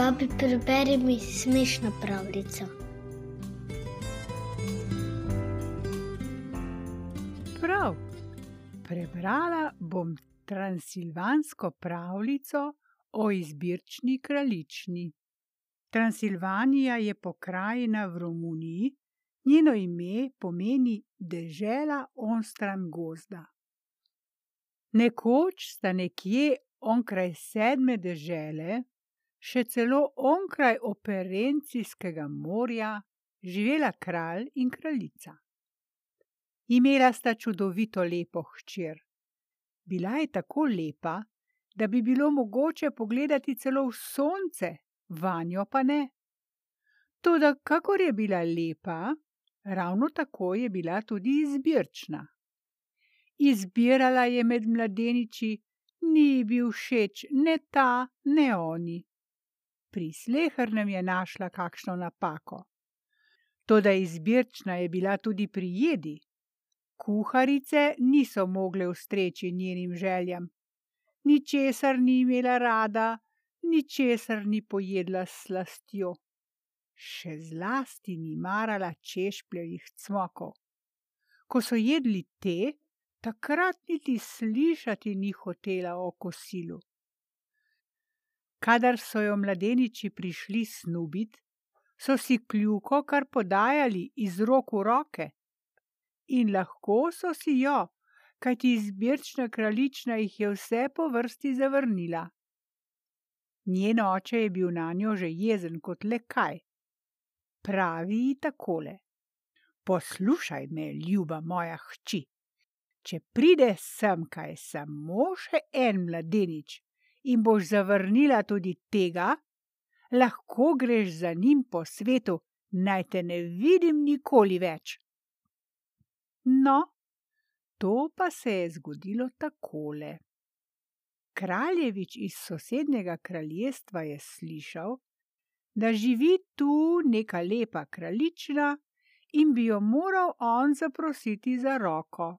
Babi, preberi mi smešno pravljico. Prav, prebrala bom transilvansko pravljico o izbirčni kraljični. Transilvanija je pokrajina v Romuniji, njeno ime pomeni dežela onstran gozda. Nekoč sta nekje onkraj sedme dežele, še celo onkraj Operencijskega morja, živela kralj in kraljica. Imela sta čudovito lepo hčer. Bila je tako lepa, da bi bilo mogoče pogledati celo v sonce, vanjo pa ne. Toda, kakor je bila lepa, ravno tako je bila tudi izbirčna. Izbirala je med mladeniči, ni ji bil všeč ne ta, ne oni. Pri slehernem je našla kakšno napako. Toda izbirčna je bila tudi pri jedi. Kuharice niso mogle ustreči njenim željam. Ničesar ni imela rada, ničesar ni pojedla s slastjo. Še zlasti ni marala češpljevih cmokov. Ko so jedli te, takrat niti slišati ni hotela o kosilu. Kadar so jo mladeniči prišli snubit, so si kljuko kar podajali iz rok v roke. In lahko so si jo, kajti izbirčna kraljična jih je vse po vrsti zavrnila. Njen oče je bil nanjo že jezen kot le kaj. Pravi ji takole: Poslušaj me, ljuba moja hči. Če pride sem kaj samo še en mladenič in boš zavrnila tudi tega, lahko greš za njim po svetu, naj te ne vidim nikoli več. No, to pa se je zgodilo takole. Kraljevič iz sosednjega kraljestva je slišal, da živi tu neka lepa kraljična in bi jo moral on zaprositi za roko.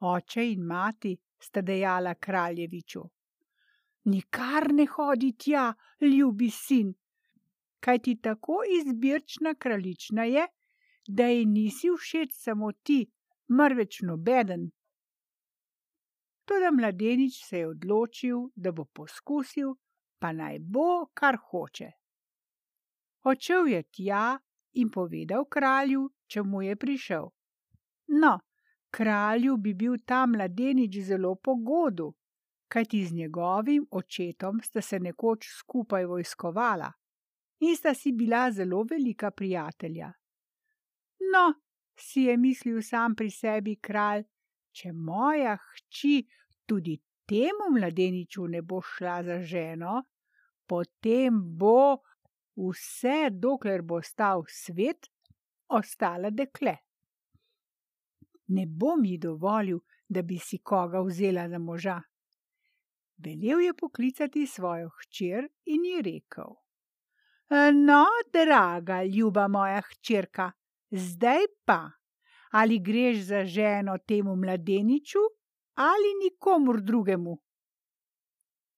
Oče in mati sta dejala kraljeviču: Nikar ne hodi tja, ljubi sin, kajti tako izbirčna kraljična je, da ji nisi všeč samo ti, marveč nobeden. Toda mladenič se je odločil, da bo poskusil, pa naj bo, kar hoče. Odšel je tja in povedal kralju, čemu je prišel. No, kralju bi bil ta mladenič zelo pogodu, kajti z njegovim očetom sta se nekoč skupaj vojskovala in sta si bila zelo velika prijatelja. No, si je mislil sam pri sebi kralj, če moja hči tudi temu mladeniču ne bo šla za ženo, potem bo vse, dokler bo stal svet, ostala dekle. Ne bom ji dovolil, da bi si koga vzela za moža. Velel je poklicati svojo hčer in ji rekel: No, draga, ljuba moja hčerka, zdaj pa, ali greš za ženo temu mladeniču ali nikomur drugemu?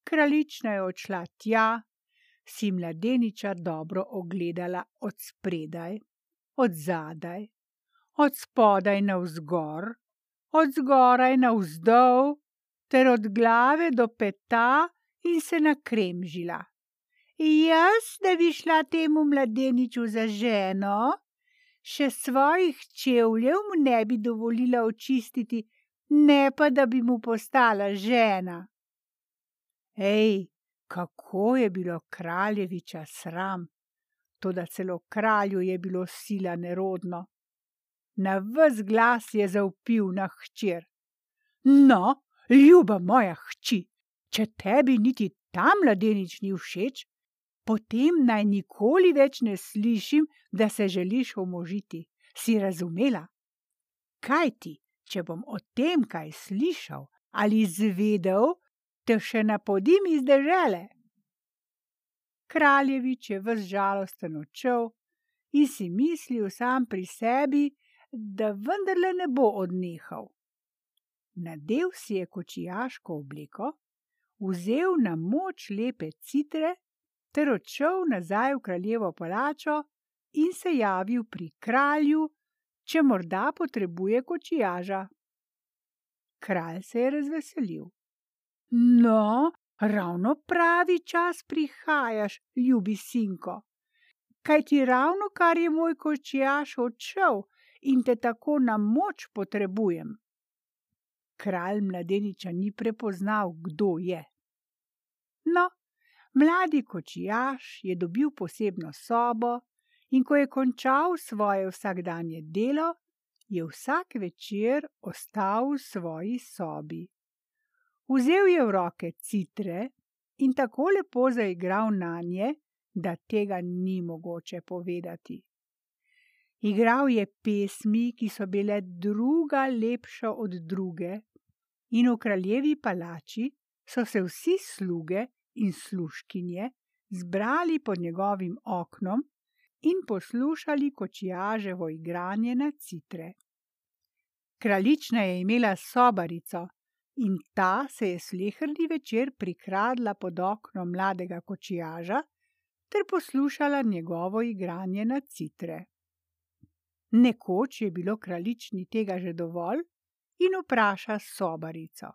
Kraljična je odšla tja, si mladeniča dobro ogledala od spredaj, od zadaj, od spodaj navzgor, od zgoraj navzdol, ter od glave do peta in se nakremžila. Jaz, da bi šla temu mladeniču za ženo, še svojih čevljev mu ne bi dovolila očistiti, ne pa da bi mu postala žena. Ej, kako je bilo kraljeviča sram, toda celo kralju je bilo sila nerodno. Na ves glas je zaupil na hčer. No, ljuba moja hči, če tebi niti ta mladenič ni všeč, potem naj nikoli več ne slišim, da se želiš omožiti. Si razumela? Kaj ti, če bom o tem kaj slišal ali zvedel, te še napodim iz dežele. Kraljevič je ves žalosten odšel in si mislil sam pri sebi, da vendarle ne bo odnehal. Nadev si je kočijaško obleko, vzel na moč lepe citre ter odšel nazaj v kraljevo palačo in se javil pri kralju, če morda potrebuje kočijaža. Kralj se je razveselil. No, ravno pravi čas prihajaš, ljubi sinko. Kaj ti ravno kar je moj kočijaš odšel in te tako na moč potrebujem? Kralj mladeniča ni prepoznal, kdo je. No, mladi kočijaš je dobil posebno sobo, in ko je končal svoje vsakdanje delo, je vsak večer ostal v svoji sobi. Vzel je v roke citre in tako lepo zaigral na nje, da tega ni mogoče povedati. Igral je pesmi, ki so bile druga lepša od druge, in v kraljevi palači so se vsi sluge in sluškinje zbrali pod njegovim oknom in poslušali kočijaževo igranje na citre. Kraljična je imela sobarico in ta se je slehrni večer prikradla pod okno mladega kočijaža ter poslušala njegovo igranje na citre. Nekoč je bilo kraljični tega že dovolj in vpraša sobarico: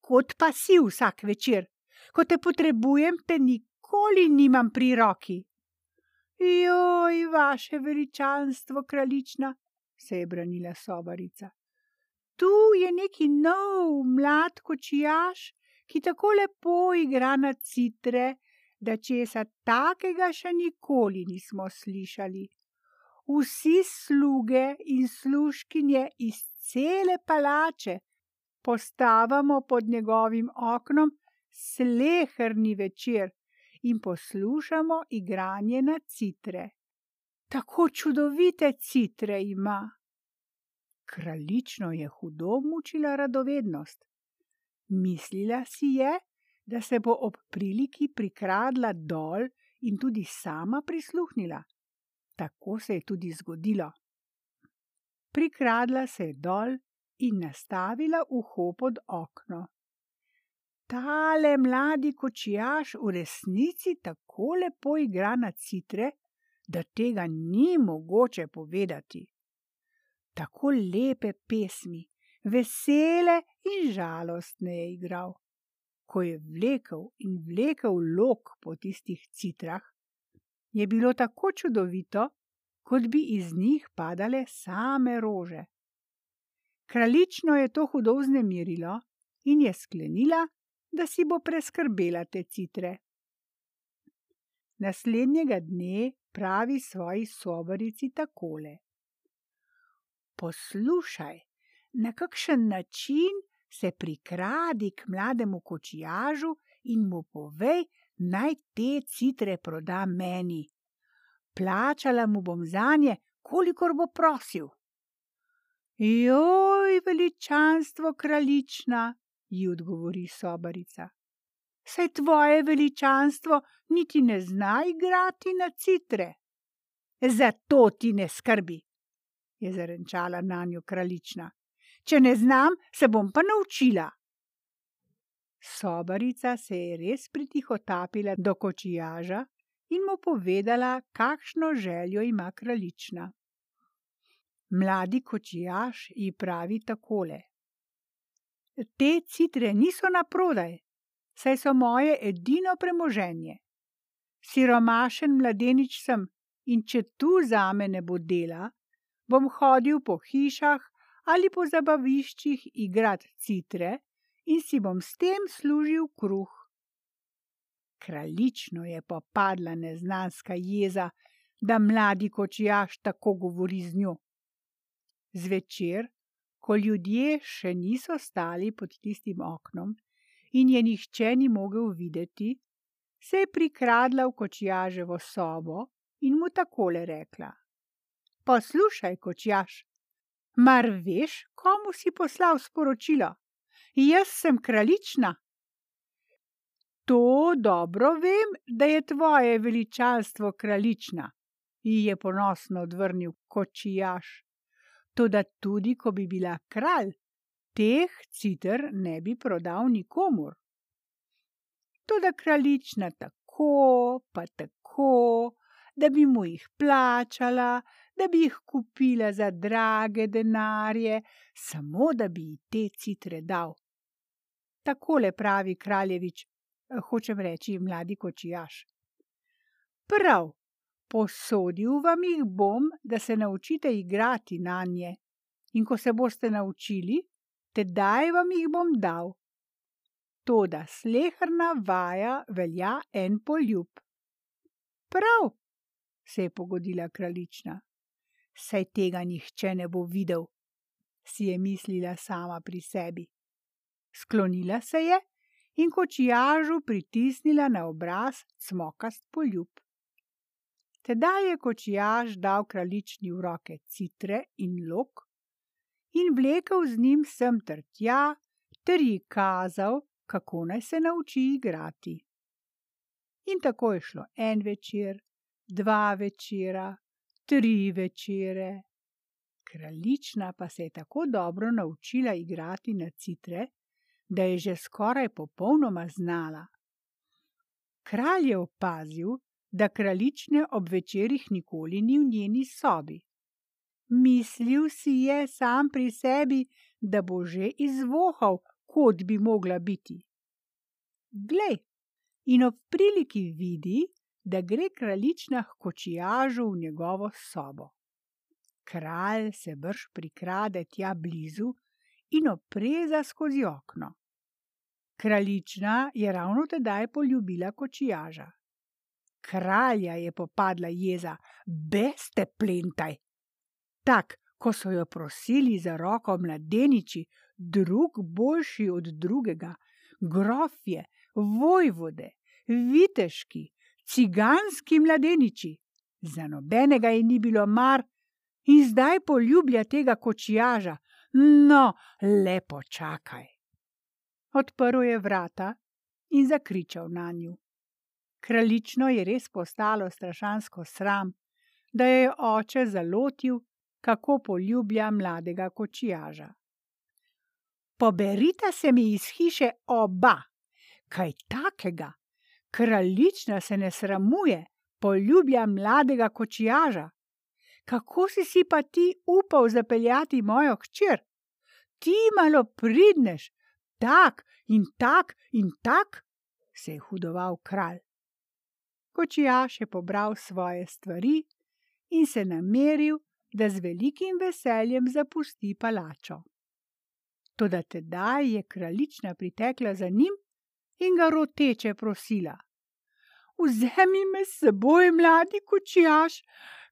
Kot pa si vsak večer, ko te potrebujem, te nikoli nimam pri roki. Joj, vaše veličanstvo, kraljična, se je branila sobarica. Tu je neki nov, mlad kočijaš, ki tako lepo igra na citre, da česa takega še nikoli nismo slišali. Vsi sluge in služkinje iz cele palače postavamo pod njegovim oknom sleherni večer in poslušamo igranje na citre. Tako čudovite citre ima. Kraljično je hudo mučila radovednost. Mislila si je, da se bo ob priliki prikradla dol in tudi sama prisluhnila. Tako se je tudi zgodilo. Prikradla se je dol in nastavila uho pod okno. Tale mladi kočijaš v resnici tako lepo igra na citre, da tega ni mogoče povedati. Tako lepe pesmi, vesele in žalostne je igral. Ko je vlekel in vlekel lok po tistih citrah, je bilo tako čudovito, kot bi iz njih padale same rože. Kraljično je to hudo vznemirilo in je sklenila, da si bo preskrbela te citre. Naslednjega dne pravi svoji sobarici takole: Poslušaj, na kakšen način se prikradi k mlademu kočijažu in mu povej, naj te citre proda meni. Plačala mu bom za nje, kolikor bo prosil. Joj, veličanstvo kraljična, ji odgovori sobarica. Saj tvoje veličanstvo niti ne zna igrati na citre. Zato ti ne skrbi, je zarenčala na njo kraljična. Če ne znam, se bom pa naučila. Sobarica se je res pritihotapila do kočijaža in mu povedala, kakšno željo ima kraljična. Mladi kočijaž ji pravi takole: te citre niso na prodaj, saj so moje edino premoženje. Siromašen mladenič sem in če tu zame ne bo dela, bom hodil po hišah ali po zabaviščih igrat citre in si bom s tem služil kruh. Kraljično je popadla neznanska jeza, da mladi kočijaš tako govori z njo. Zvečer ko ljudje še niso stali pod tistim oknom in je nihče ni mogel videti, se je prikradla v kočijaževo sobo in mu takole rekla: Poslušaj, kočijaš, mar veš, komu si poslal sporočilo? Jaz sem kraljična. To dobro vem, da je tvoje veličanstvo kraljična, ji je ponosno odvrnil kočijaš. Toda tudi, ko bi bila kralj, teh citer ne bi prodal nikomur. Toda kraljična tako tako, pa tako, da bi mu jih plačala, da bi jih kupila za drage denarje, samo da bi ji te citre dal. Takole pravi kraljevič, hočem reči mladi kočijaš. Prav, posodil vam jih bom, da se naučite igrati na nje, in ko se boste naučili, tedaj vam jih bom dal. Toda slehrna vaja velja en poljub. Prav, se je pogodila kraljična. Saj tega nihče ne bo videl, si je mislila sama pri sebi. Sklonila se je in kočijažu pritisnila na obraz smokast poljub. Tedaj je kočijaž dal kraljični v roke citre in lok in vlekel z njim sem ter tja, ter ji kazal, kako naj se nauči igrati. In tako je šlo en večer, dva večera, tri večere. Kraljična pa se je tako dobro naučila igrati na citre, da je že skoraj popolnoma znala. Kralj je opazil, da kraljične ob večerih nikoli ni v njeni sobi. Mislil si je sam pri sebi, da bo že izvohal, kot bi mogla biti. Glej, in ob priliki vidi, da gre kraljična h kočijažu v njegovo sobo. Kralj se brž prikrade tja blizu in opreza skozi okno. Kraljična je ravno tedaj poljubila kočijaža. Kralja je popadla jeza, beste plentaj. Tak, ko so jo prosili za roko mladeniči, drug boljši od drugega, grofje, vojvode, viteški, ciganski mladeniči, za nobenega ji ni bilo mar, in zdaj poljublja tega kočijaža, no, lepo čakaj. Odprl je vrata in zakričal na nju. Kraljično je res postalo strašansko sram, da je je oče zalotil, kako poljublja mladega kočijaža. Poberita se mi iz hiše oba, kaj takega, kraljična se ne sramuje, poljublja mladega kočijaža. Kako si si pa ti upal zapeljati mojo hčer? Ti malo pridneš, tak in tak in tak, se je hudoval kralj. Kočijaš je pobral svoje stvari in se nameril, da z velikim veseljem zapusti palačo. Toda tedaj je kraljična pritekla za njim in ga roteče prosila: Vzemi me s seboj, mladi kočijaš,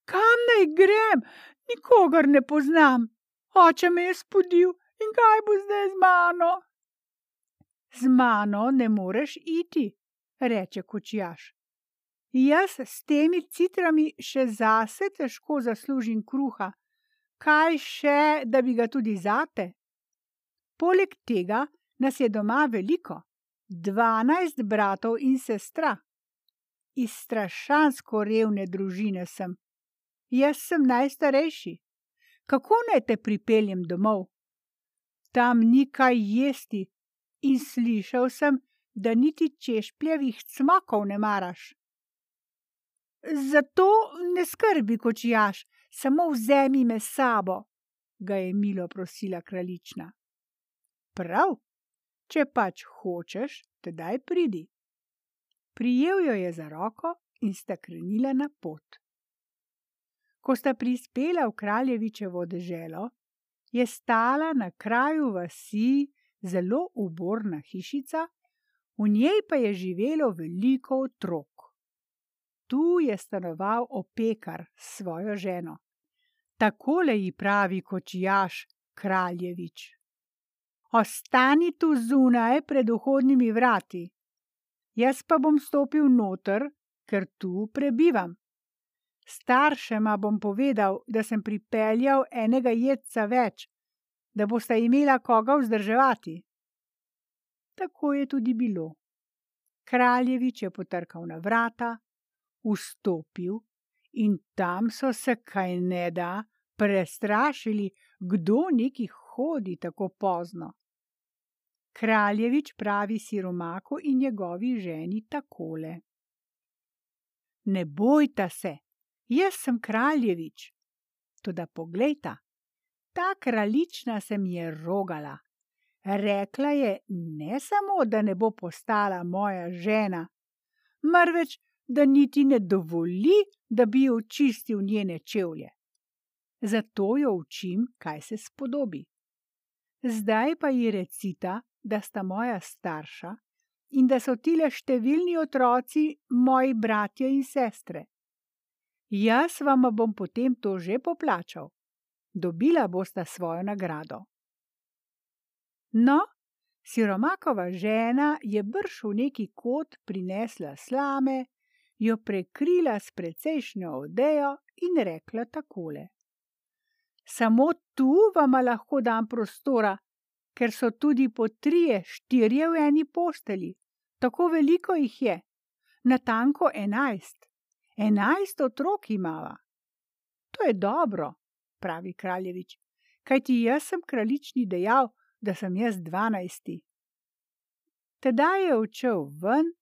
kam naj grem, nikogar ne poznam. Oče me je spodil in kaj bo zdaj z mano? Z mano ne moreš iti, reče kočijaš. Jaz s temi citrami še zase težko zaslužim kruha, kaj še, da bi ga tudi zate? Poleg tega nas je doma veliko, dvanajst bratov in sestra iz strašansko revne družine sem. Jaz sem najstarejši. Kako naj te pripeljem domov? Tam ni kaj jesti in slišal sem, da niti češpljevih cmakov ne maraš. Zato ne skrbi, kočijaš, samo vzemi me sabo, ga je milo prosila kraljična. Prav, če pač hočeš, tedaj pridi. Prijel jo je za roko in sta krenila na pot. Ko sta prispela v kraljevičevo deželo, je stala na kraju vasi zelo uborna hišica, v njej pa je živelo veliko otrok. Tu je stanoval opekar s svojo ženo. Takole ji pravi kočijaš kraljevič. Ostani tu zunaj pred vhodnimi vrati, jaz pa bom stopil noter, ker tu prebivam. Staršema bom povedal, da sem pripeljal enega jedca več, da bosta imela koga vzdrževati. Tako je tudi bilo. Kraljevič je potrkal na vrata, vstopil in tam so se kaj ne da prestrašili, kdo neki hodi tako pozno. Kraljevič pravi siromaku in njegovi ženi takole. Ne bojta se, jaz sem kraljevič. Toda poglejta, ta kraljična se mi je rogala. Rekla je ne samo, da ne bo postala moja žena, marveč, da niti ne dovoli, da bi jo očistil njene čevlje. Zato jo učim, kaj se spodobi. Zdaj pa ji recita, da sta moja starša in da so tile številni otroci moji bratje in sestre. Jaz vam bom potem to že poplačal. Dobila bosta svojo nagrado. No, siromakova žena je brž v neki kot prinesla slame, jo prekrila s precejšnjo odejo in rekla takole: Samo tu vama lahko dam prostora, ker so tudi po trije, štirje v eni posteli, tako veliko jih je, natanko enajst, enajst otrok imava. To je dobro, pravi kraljevič, kajti jaz sem kraljični dejal, da sem jaz dvanajsti. Tedaj je odšel ven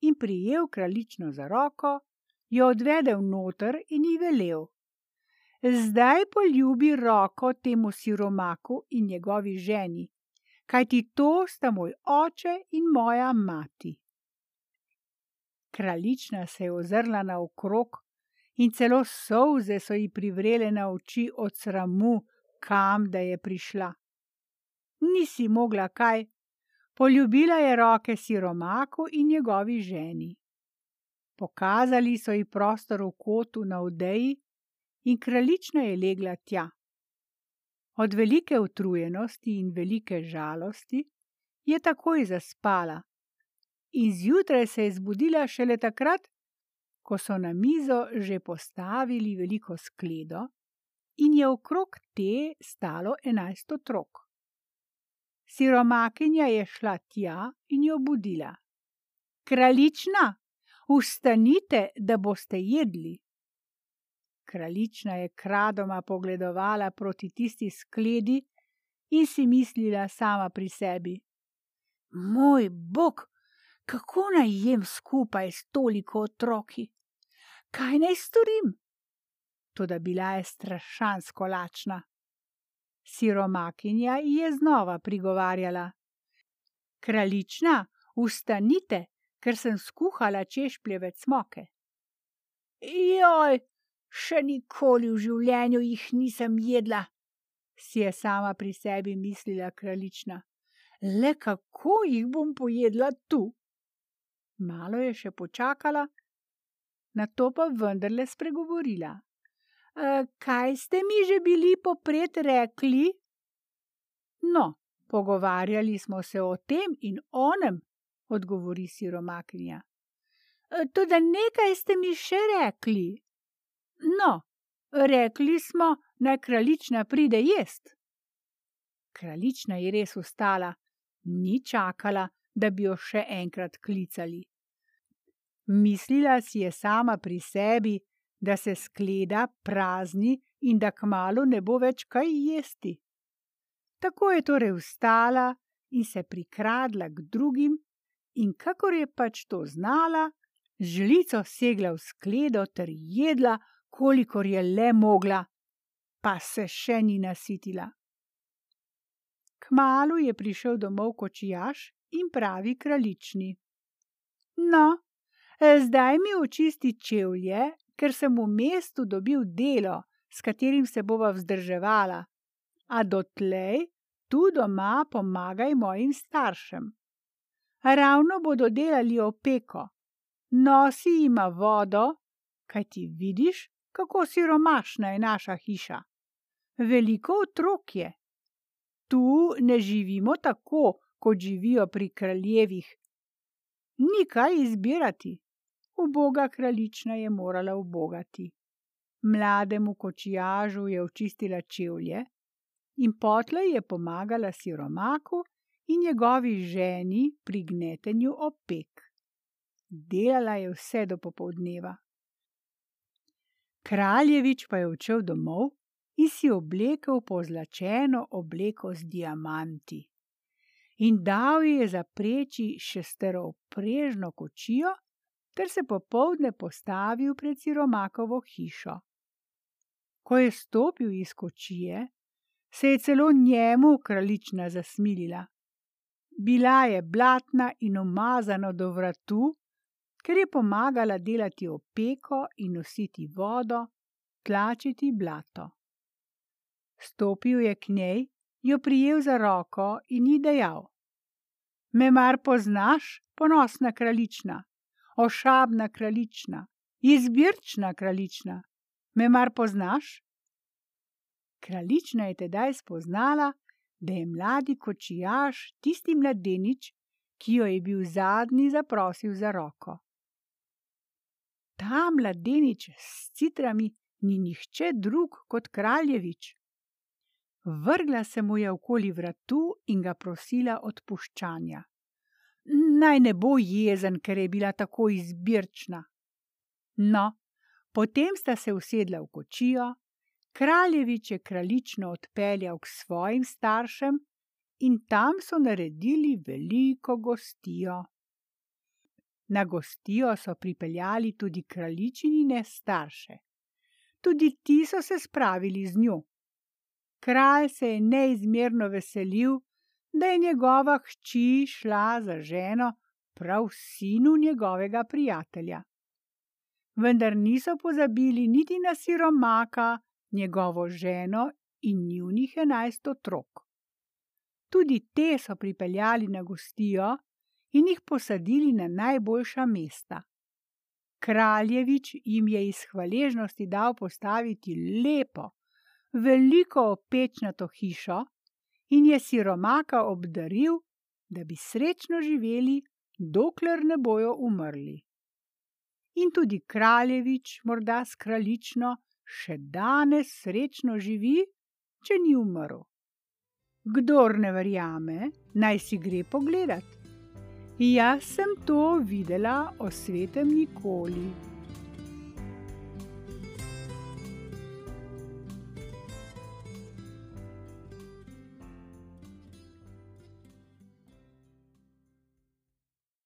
in prijel kraljično za roko, jo odvedel noter in ji velel: Zdaj poljubi roko temu siromaku in njegovi ženi, kajti to sta moj oče in moja mati. Kraljična se je ozrla naokrog in celo solze so ji privrele na oči od sramu, kam da je prišla. Nisi mogla kaj, Poljubila je roke siromaku in njegovi ženi. Pokazali so ji prostor v kotu na odeji in kraljična je legla tja. Od velike utrujenosti in velike žalosti je takoj zaspala in zjutraj se je zbudila šele takrat, ko so na mizo že postavili veliko skledo in je okrog te stalo enajst otrok. Siromakinja je šla tja in jo budila. Kraljična, vstanite, da boste jedli. Kraljična je kradoma pogledovala proti tisti skledi in si mislila sama pri sebi: Moj bog, kako naj jem skupaj s toliko otroki? Kaj naj storim? Toda bila je strašansko lačna. Siromakinja je znova prigovarjala: Kraljična, vstanite, ker sem skuhala češpljeve cmoke. Joj, še nikoli v življenju jih nisem jedla, si je sama pri sebi mislila kraljična. Le kako jih bom pojedla tu? Malo je še počakala, na to pa vendarle spregovorila. Eh, kaj ste mi že bili popred rekli? No, pogovarjali smo se o tem in onem, odgovori siromaknja. Eh, tudi nekaj ste mi še rekli. No, rekli smo, naj kraljična pride jest. Kraljična je res ustala, ni čakala, da bi jo še enkrat klicali. Mislila si je sama pri sebi, da se skleda prazni in da kmalo ne bo več kaj jesti. Tako je torej vstala in se prikradla k drugim, in kakor je pač to znala, žlico segla v skledo ter jedla, kolikor je le mogla, pa se še ni nasitila. Kmalu je prišel domov kočijaš in pravi kraljični. No, zdaj mi očisti čevlje ker sem v mestu dobil delo, s katerim se bova vzdrževala, a dotlej tu doma pomagaj mojim staršem. Ravno bodo delali opeko, nosi ima vodo, kaj ti vidiš, kako siromašna je naša hiša. Veliko otrok je. Tu ne živimo tako, kot živijo pri kraljevih. Ni kaj izbirati uboga kraljična je morala ubogati. Mlademu kočijažu je očistila čevlje in potlej je pomagala siromaku in njegovi ženi pri gnetenju opek. Delala je vse do popovdneva. Kraljevič pa je odšel domov in si oblekel pozlačeno obleko z diamanti. In dal ji je zapreči šesteroprežno kočijo, ter se popovdne postavil pred siromakovo hišo. Ko je stopil iz kočije, se je celo njemu kraljična zasmilila. Bila je blatna in umazana do vratu, ker je pomagala delati opeko in nositi vodo, tlačiti blato. Stopil je k njej, jo prijel za roko in ji dejal: Me mar poznaš, ponosna kraljična, ošabna kraljična, izbirčna kraljična, me mar poznaš? Kraljična je tedaj spoznala, da je mladi kočijaš tisti mladenič, ki jo je bil zadnji zaprosil za roko. Ta mladenič s citrami ni nihče drug kot kraljevič. Vrgla se mu je okoli vratu in ga prosila odpuščanja. Naj ne bo jezen, ker je bila tako izbirčna. No, potem sta se usedla v kočijo, kraljevič je kraljično odpeljal k svojim staršem in tam so naredili veliko gostijo. Na gostijo so pripeljali tudi kraljičine starše. Tudi ti so se spravili z njo. Kralj se je neizmerno veselil, da je njegova hči šla za ženo prav sinu njegovega prijatelja. Vendar niso pozabili niti na siromaka, njegovo ženo in njunih enajst otrok. Tudi te so pripeljali na gostijo in jih posadili na najboljša mesta. Kraljevič jim je iz hvaležnosti dal postaviti lepo, veliko opečnato hišo in je siromaka obdaril, da bi srečno živeli, dokler ne bojo umrli. In tudi kraljevič, morda s kraljično, še danes srečno živi, če ni umrl. Kdor ne verjame, naj si gre pogledat. Jaz sem to videla o svetem nikoli.